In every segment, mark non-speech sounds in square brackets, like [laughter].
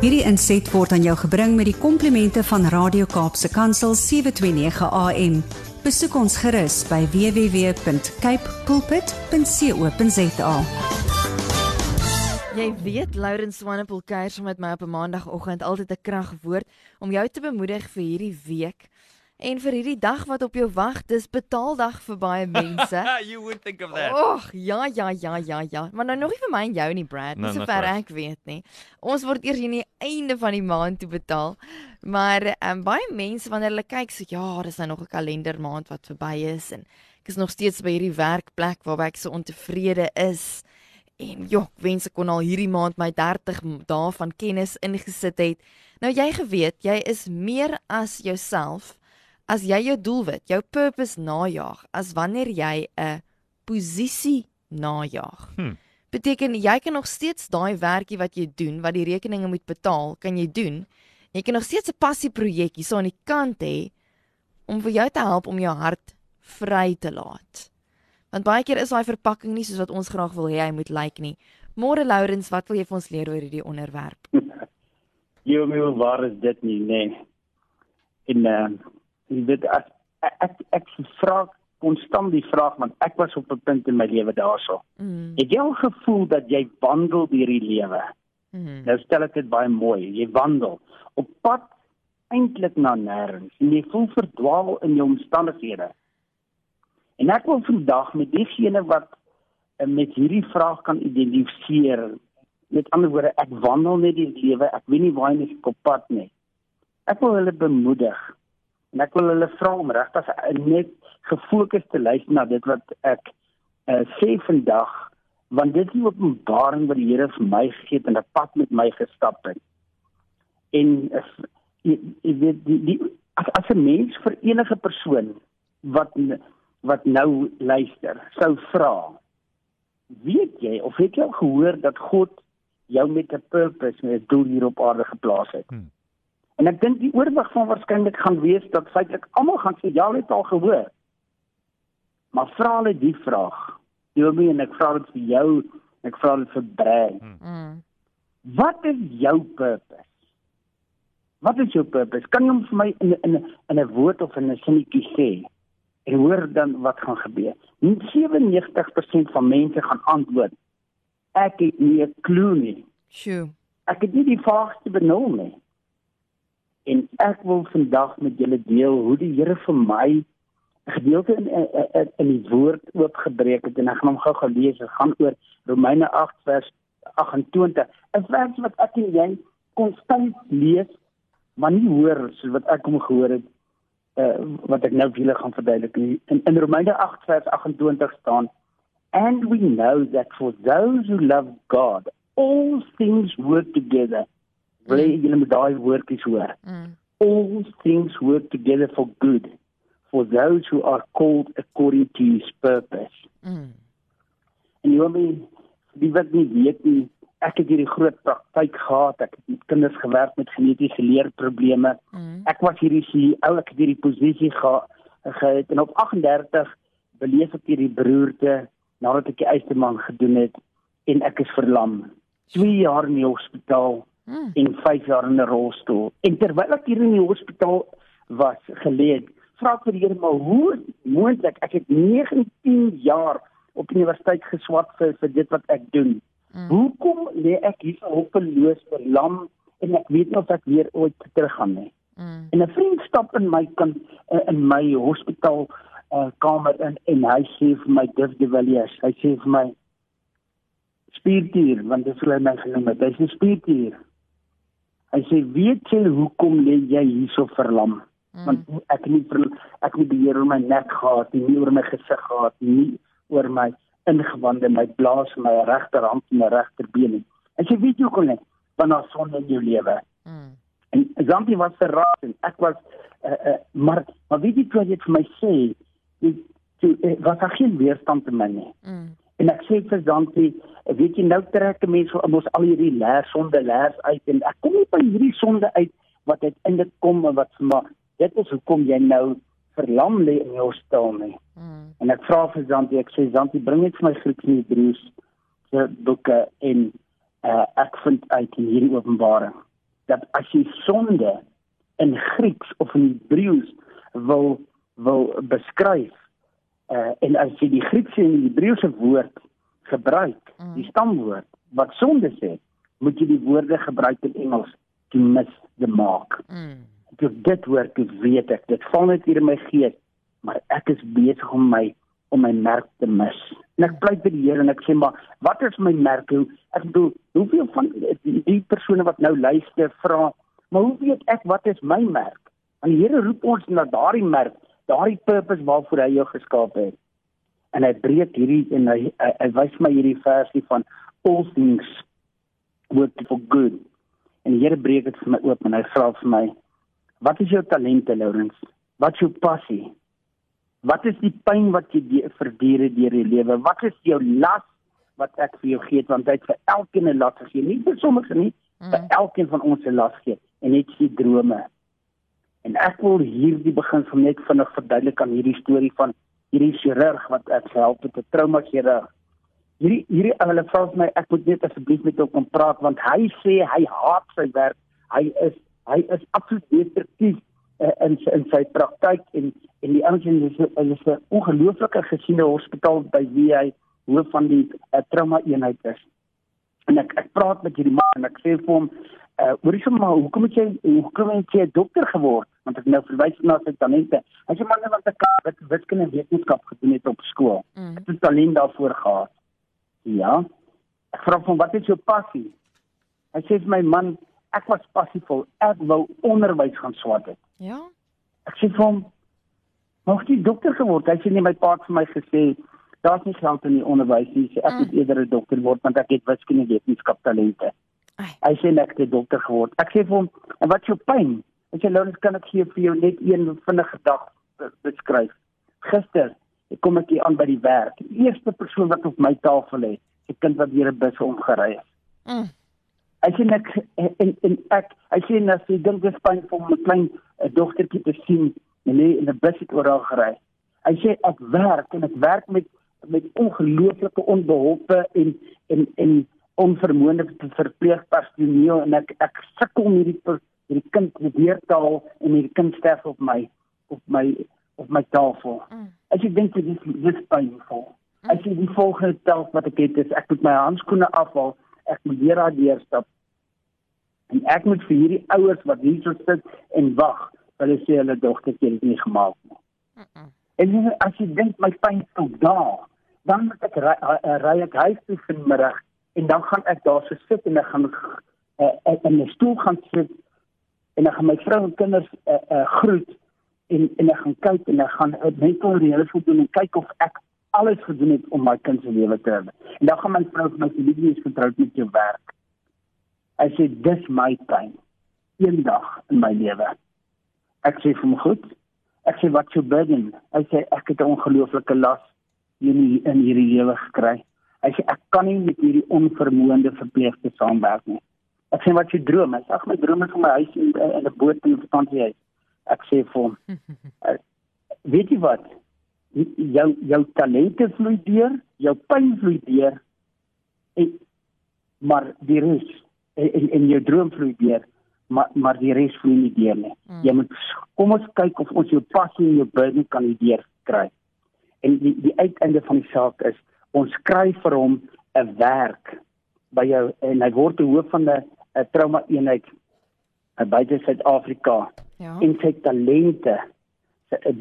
Hierdie inset word aan jou gebring met die komplimente van Radio Kaapse Kansel 729 AM. Besoek ons gerus by www.cape pulpit.co.za. Jy weet Lauren Swanepoel kuier saam met my op 'n maandagooggend altyd 'n kragwoord om jou te bemoedig vir hierdie week. En vir hierdie dag wat op jou wag, dis betaaldag vir baie [laughs] mense. you would think of that. Och, ja, ja, ja, ja, ja. Maar nou nog nie vir my en jou nie, Brad. No, Nie not sover ek weet nie. Ons word eers aan die einde van die maand toe betaal. Maar um, baie mense wanneer hulle kyk, sê ja, dis nou nog 'n kalendermaand wat verby is en ek is nog steeds by hierdie werkplek waar ek so ontevrede is. En joh, ek wens ek kon al hierdie maand my 30 m- dae van kennis ingesit het. Nou jy geweet, jy is meer as jouself as jy jou doelwit, jou purpose najag, as wanneer jy 'n posisie najag. Hm. Beteken jy kan nog steeds daai werkie wat jy doen, wat die rekeninge moet betaal, kan jy doen. Jy kan nog steeds 'n passieprojekkie so aan die kant hê om vir jou te help om jou hart vry te laat. Want baie keer is daai verpakking nie soos wat ons graag wil hê hy moet lyk nie. Môre Lourens, wat wil jy vir ons leer oor hierdie onderwerp? Jy weet hoe waar is dit nie, nê. Nee. En uh jy weet as ek ek, ek vra konstant die vraag want ek was op 'n punt in my lewe daarso. Mm. Het jy al gevoel dat jy wandel deur die lewe? Mm. Nou stel ek dit baie mooi. Jy wandel op pad eintlik na nêrens en jy voel verdwaal in jou omstandighede. En ek wil vandag met diegene wat uh, met hierdie vraag kan identifiseer. Met ander woorde, ek wandel net die lewe, ek weet nie waar ek op pad nie. Ek wil hulle bemoedig en ek wil hulle vra om regtig net gefokus te luister na dit wat ek uh, sê vandag want dit is die openbaring wat die Here vir my gegee het en 'n pad met my gestap het. En as jy weet die, die as, as 'n mens vir enige persoon wat n- wat nou luister sou vra weet jy of het jy gehoor dat God jou met 'n purpose met 'n doel hier op aarde geplaas het? Hmm. En ek dink die oorwig van waarskynlik gaan wees dat feitelik almal gaan sê ja, hulle het al gehoor. Maar vra hulle die vraag. Jy weet en ek vra dit vir jou en ek vra dit vir Brei. Mm. Wat is jou purpose? Wat is jou purpose? Kan jy hom vir my in in in 'n woord of in 'n sinnetjie sê? En hoor dan wat gaan gebeur. 97% van mense gaan antwoord: Ek het nie 'n klou nie. Sjoe. Ek het nie die vaagste benul nie. En ek wil vandag met julle deel hoe die Here vir my 'n gedeelte in in, in die woord oopgebreek het en ek gaan hom gou gelees. Dit gaan oor Romeine 8 vers 28. 'n Vers wat ek en jy konstant lees, maar nie hoor soos wat ek hom gehoor het uh, wat ek nou vir julle gaan verduidelik. In, in Romeine 8 vers 28 staan And we know that for those who love God, all things work together. Wil jy julle met daai woordjies hoor? Mm. All things work together for good for those who are called according to his purpose. Mm. En jy weet, die wat nie weet nie, ek het hierdie groot praktyk gehad. Ek het met kinders gewerk met genetiese leerprobleme. Mm. Ek was hierdie CEO, ek het hierdie posisie ge- gehad en op 38 beleef ek hierdie beroerte nadat ek die eisterman gedoen het en ek is verlam. 2 jaar in die hospitaal Mm. en 5 jaar in 'n rolstoel. En terwyl ek hier in die hospitaal was geleë, vra ek vir die Here maar hoe moontlik ek het 19 jaar op universiteit geswat vir vir dit wat ek doen. Mm. Hoekom lê ek hier so hopeloos verlam en ek weet nie of ek weer ooit terug gaan nie. Mm. En 'n vriend stap in my kan in my hospitaal uh, kamer in en hy sê vir my Div de Villiers, hy sê vir my spiertier want dit is hy my genoem het. Hy sê spiertier. Hy sê weet jy hoekom lê jy hierso verlam? Mm. Want ek nie ek die beheer oor my nek gehad, nie oor my gesig gehad, nie oor my ingewande, my blaas, my regterhand en my regterbeen nie. En jy weet jy hoekom nie? Want daar son in jou lewe. Mm. En Zampi was verras en ek was uh, uh, maar maar weet jy wat jy vir my sê? Jy jy uh, was daar geen weerstand in my nie. Mm. En ek sê vir Zampi, weet jy nou trek 'n mens van ons al hierdie leer sonde leers uit en ek kom nie by hierdie sonde uit wat uiteindelik kom en wat maar dit is hoekom jy nou verlam lê in jou stil nie. Mm. En ek vra vir Zampi, ek sê Zampi, bring net vir my Grieks en Hebreëus se boeke en uh, ek vind uit in hierdie openbaring dat as jy sonde in Grieks of in Hebreëus wil wil beskryf uh, en as jy die Griekse en die Hebreëse woord gebruik, mm. die stamwoord wat sonde sê, moet jy die woorde gebruik in Engels to miss the mark. Mm. Dit woord weet ek, dit val net hier in my gees, maar ek is besig om my om my merk te mis. En ek pleit vir die Here en ek sê maar, wat is my merk? Ek bedoel, hoeveel van die, die persone wat nou luister vra, maar hoe weet ek wat is my merk? En die Here roep ons na daardie merk, daardie purpose waarvoor hy jou geskaap het. En hy breek hierdie en hy hy, hy wys my hierdie versie van all things work for good. En die Here breek dit vir my oop en hy vra vir my, wat is jou talente, Lourens? Wat is jou passie? Wat is die pyn wat jy verduur het deur die lewe? Wat is jou las wat ek vir jou gee want hy het vir elkeen 'n las gegee, nie vir sommige nie, mm. vir elkeen van ons 'n las gee en net sy drome. En ek wil hierdie begin van net vinnig verduidelik aan hierdie storie van hierdie chirurg wat ek help met 'n trauma chirurg. Hierdie hierdie hulle vra my ek moet net asseblief met hom kom praat want hy sê hy haat sy werk. Hy is hy is absoluut destruktief uh, in in sy praktyk en en die ouens is is 'n ongelooflike gesiene hospitaal by wie hy hoof van die uh, trauma eenheid is. En ek ek praat met hierdie man en ek sê vir hom, uh, "Hoorie sommer, hoekom het jy hoekom het jy dokter geword?" Want ek nou verwys na sy talente. Hy sê man, want ek het wiskunde en wetenskap gedoen het op skool. Mm. Het talent daarvoor gehad. Ja. Ek vra hom, "Wat is jou passie?" Hy sê vir my man, "Ek was passievol. Ek wou onderwys gaan swat het." Ja. Ek sê vir hom, "Mag jy dokter geword?" Hy sê nee, my pa het vir my gesê, "Daar's nie geld in die onderwys nie. Sê, ek mm. moet eerder 'n dokter word want ek het wiskunde wetenskap talente." Hy sê ek het dokter geword. Ek sê vir hom, "En wat jou pyn?" Hy sê, "Lourens, kan ek gee vir jou net een vinnige dag beskryf. Gister ek kom ek hier aan by die werk. Die eerste persoon wat op my tafel lê, 'n kind wat deur 'n bus omgery is." Mm. Hy sê ek en, en ek hy sê net sy dink dit is pyn vir 'n klein dogtertjie te sien en in 'n bus het oral gery. Hy sê ek werk en ek werk met met ongelooflike onbeholpe en en en onvermoënde verpleegpersoneel en ek ek sukkel met hierdie hierdie kind met deurtaal en hierdie kind sterf op my op my op my tafel. Mm. As ek dink dit is dis pynvol. Mm. As jy die volgende tel wat ek het is ek moet my handskoene afhaal ek moet weer daar deurstap. En ek moet vir hierdie ouers wat hier so sit en wag, hulle sê hulle dogtertjie het nie gemaak nie. Mm -mm. En as jy dink my pyn stop daar, dan moet ek ry, ry ek huis toe vanmiddag en dan gaan ek daar so sit en ek gaan uh, ek in 'n stoel gaan sit en ek gaan my vrou en kinders uh, uh, groet en en ek gaan kyk en ek gaan net oor die hele voldoen en kyk of ek alles gedoen het om my kind se lewe te redde. En dan gaan my vrou vir my sê, "Wie is vertroud met jou werk?" Hy sê, "Dis my pyn. Eendag in my lewe." Ek sê vir hom, "Goed." Ek sê, "Wat jou burden?" Hy sê, "Ek het 'n ongelooflike las in in hierdie lewe gekry." Hy sê, "Ek kan nie met hierdie onvermoënde verpleegster saamwerk nie." Ek sê, "Wat jou droom?" Sê, "Ag, my droom is om my huis in 'n boot in 'n vakansiehuis." Ek sê vir hom, [laughs] "Weet jy wat?" jou jou talente vloei deur, jou pyn vloei deur. En maar die res en en jou droom vloei deur, maar maar die res vloei nie deur nie. Mm. Jy moet kom ons kyk of ons jou passie en jou burden kan deur kry. En die die uiteinde van die saak is ons kry vir hom 'n werk by jou en hy word die hoof van 'n trauma eenheid buite Suid-Afrika. Ja. En sy talente sy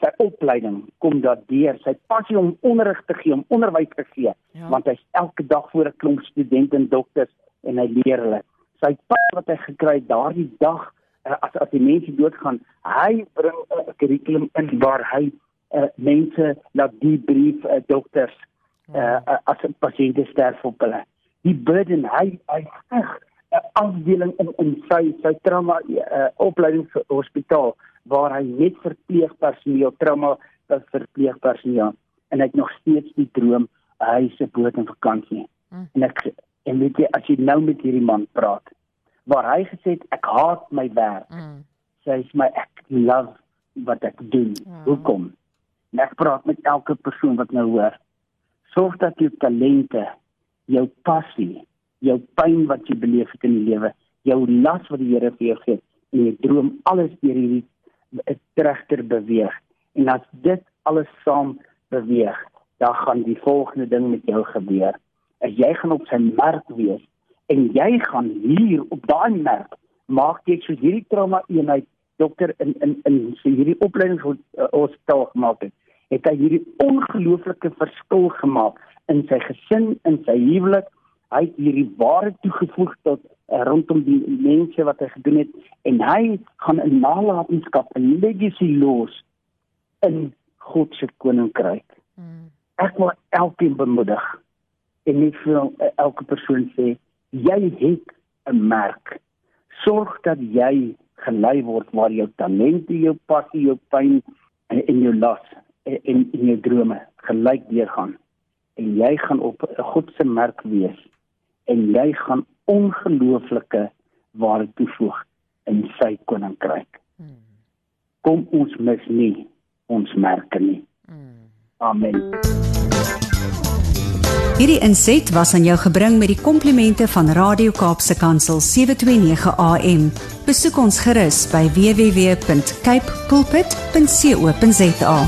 sy opleiding kom daardeur sy passie om onderrig te gee om onderwys te gee ja. want hy's elke dag voor 'n klomp studente en dokters en hy leer hulle sy pas wat hy gekry daardie dag uh, as as die mense doodgaan hy bring 'n kurrikulum in waar hy uh, mense laat die brief uh, dokters uh, as 'n pasiënt sterf op hulle die burden hy hy ag 'n afdeling in in sy sy trauma uh, opleidingshospitaal waar hy net verpleegpersoneel trauma as verpleegpersoneel en hy het nog steeds die droom hy se boot in vakansie. Mm. En ek en weet jy as jy nou met hierdie man praat waar hy gesê het ek haat my werk. Mm. Sê hy my ek love wat ek doen. Mm. Hoekom? En ek praat met elke persoon wat nou hoor. Sorg dat jou talente, jou passie, jou pyn wat jy beleef het in die lewe jou las wat die Here vir jou gee en jy droom alles deur hierdie trechter beweeg. En as dit alles saam beweeg dan gaan die volgende ding met jou gebeur. As jy gaan op sy merk wees en jy gaan hier op daai merk maak jy so hierdie trauma eenheid dokter in in in so hierdie opleiding uh, hospitaal gemaak het het hy hierdie ongelooflike verskil gemaak in sy gesin in sy huwelik hy het hierdie ware toegevoeg tot uh, rondom die mense wat hy gedoen het en hy gaan 'n nalatenskap 'n legacy los in God se koninkryk. Hmm. Ek wil elkeen bemoedig en net vir uh, elke persoon sê jy het 'n merk. Sorg dat jy gelei word waar jou talente, jou passie, jou pyn en, en jou las en, en jou drome gelyk deurgaan en jy gaan op 'n God se merk wees en jy gaan ongelooflike waarde toevoeg in sy koninkryk. Kom ons mis nie ons merke nie. Amen. Hierdie inset was aan jou gebring met die komplimente van Radio Kaapse Kansel 729 AM. Besoek ons gerus by www.cape pulpit.co.za.